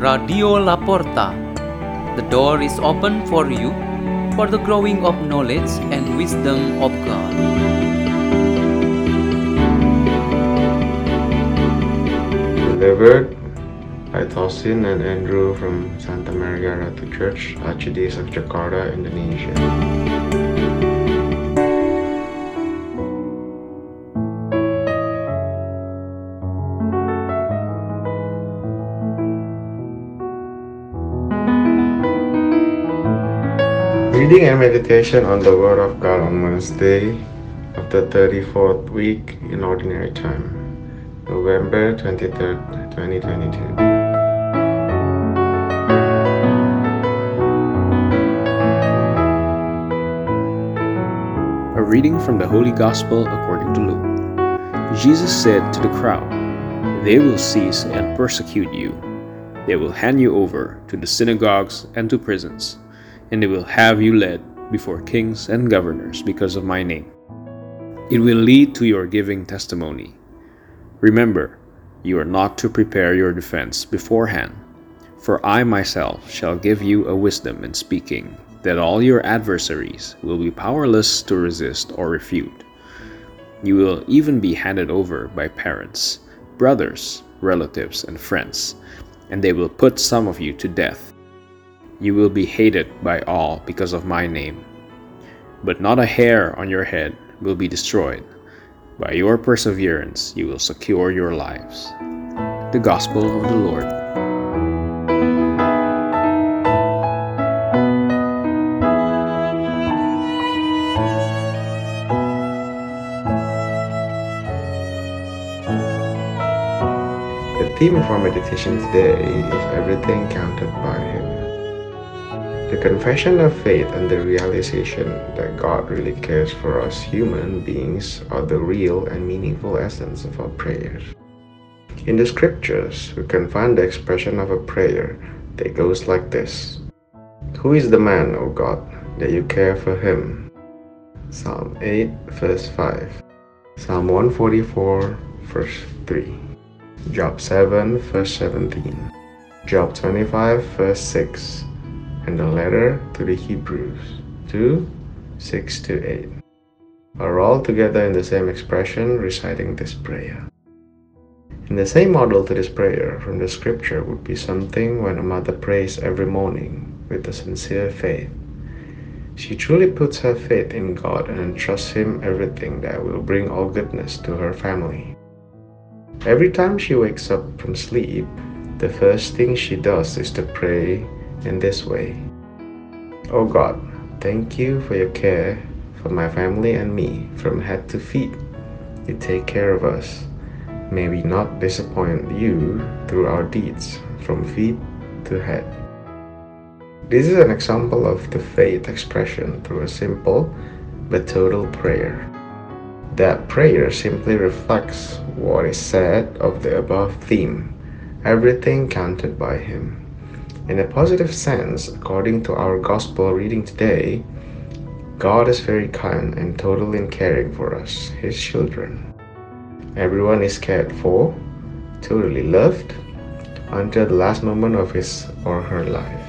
Radio La Porta. The door is open for you for the growing of knowledge and wisdom of God. Delivered by Tosin and Andrew from Santa Maria Ratu Church, Archdiocese of Jakarta, Indonesia. Reading and meditation on the Word of God on Wednesday of the 34th week in Ordinary Time, November 23rd, 2022. A reading from the Holy Gospel according to Luke. Jesus said to the crowd, They will seize and persecute you. They will hand you over to the synagogues and to prisons, and they will have you led before kings and governors because of my name. It will lead to your giving testimony. Remember, you are not to prepare your defense beforehand, for I myself shall give you a wisdom in speaking that all your adversaries will be powerless to resist or refute. You will even be handed over by parents, brothers, relatives, and friends, and they will put some of you to death. You will be hated by all because of my name. But not a hair on your head will be destroyed. By your perseverance, you will secure your lives. The Gospel of the Lord. The theme of our meditation today is everything counted by Him. The confession of faith and the realization that God really cares for us human beings are the real and meaningful essence of our prayers. In the scriptures, we can find the expression of a prayer that goes like this Who is the man, O God, that you care for him? Psalm 8, verse 5. Psalm 144, verse 3. Job 7, verse 17. Job 25, verse 6. And the letter to the Hebrews 2, 6 to 8 are all together in the same expression reciting this prayer. In the same model to this prayer from the scripture would be something when a mother prays every morning with a sincere faith. She truly puts her faith in God and entrusts Him everything that will bring all goodness to her family. Every time she wakes up from sleep, the first thing she does is to pray in this way Oh God, thank you for your care for my family and me from head to feet. You take care of us. May we not disappoint you through our deeds from feet to head. This is an example of the faith expression through a simple but total prayer. That prayer simply reflects what is said of the above theme everything counted by Him. In a positive sense, according to our gospel reading today, God is very kind and totally in caring for us, His children. Everyone is cared for, totally loved, until the last moment of his or her life,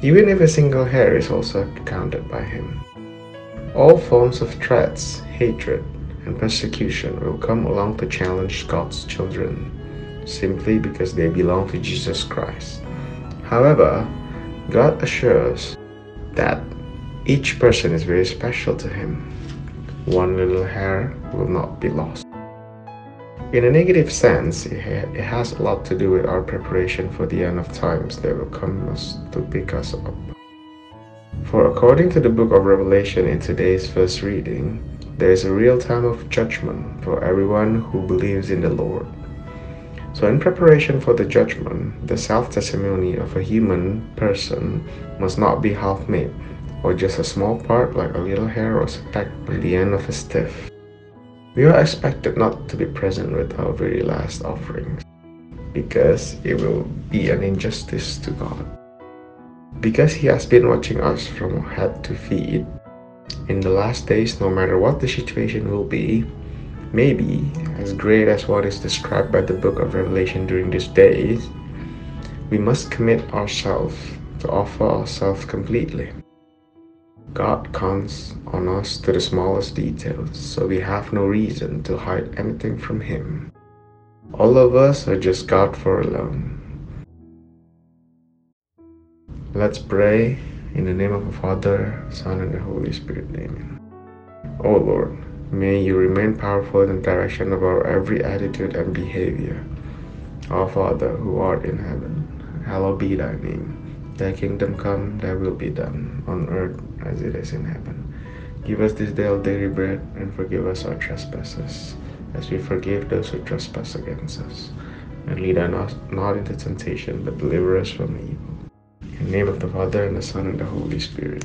even if a single hair is also counted by Him. All forms of threats, hatred, and persecution will come along to challenge God's children simply because they belong to Jesus Christ. However, God assures that each person is very special to Him. One little hair will not be lost. In a negative sense, it has a lot to do with our preparation for the end of times that will come to pick us up. For according to the book of Revelation in today's first reading, there is a real time of judgment for everyone who believes in the Lord. So, in preparation for the judgment, the self testimony of a human person must not be half made, or just a small part like a little hair or speck on the end of a stiff. We are expected not to be present with our very last offerings, because it will be an injustice to God. Because He has been watching us from head to feet, in the last days, no matter what the situation will be, maybe as great as what is described by the book of Revelation during these days, we must commit ourselves to offer ourselves completely. God counts on us to the smallest details, so we have no reason to hide anything from Him. All of us are just God for alone. Let's pray in the name of the Father, Son, and the Holy Spirit. Amen. O oh Lord, may you remain powerful in the direction of our every attitude and behavior. Our Father, who art in heaven, hallowed be thy name. Thy kingdom come, thy will be done, on earth as it is in heaven. Give us this day our daily bread, and forgive us our trespasses, as we forgive those who trespass against us. And lead us not into temptation, but deliver us from evil. In the name of the Father, and the Son, and the Holy Spirit.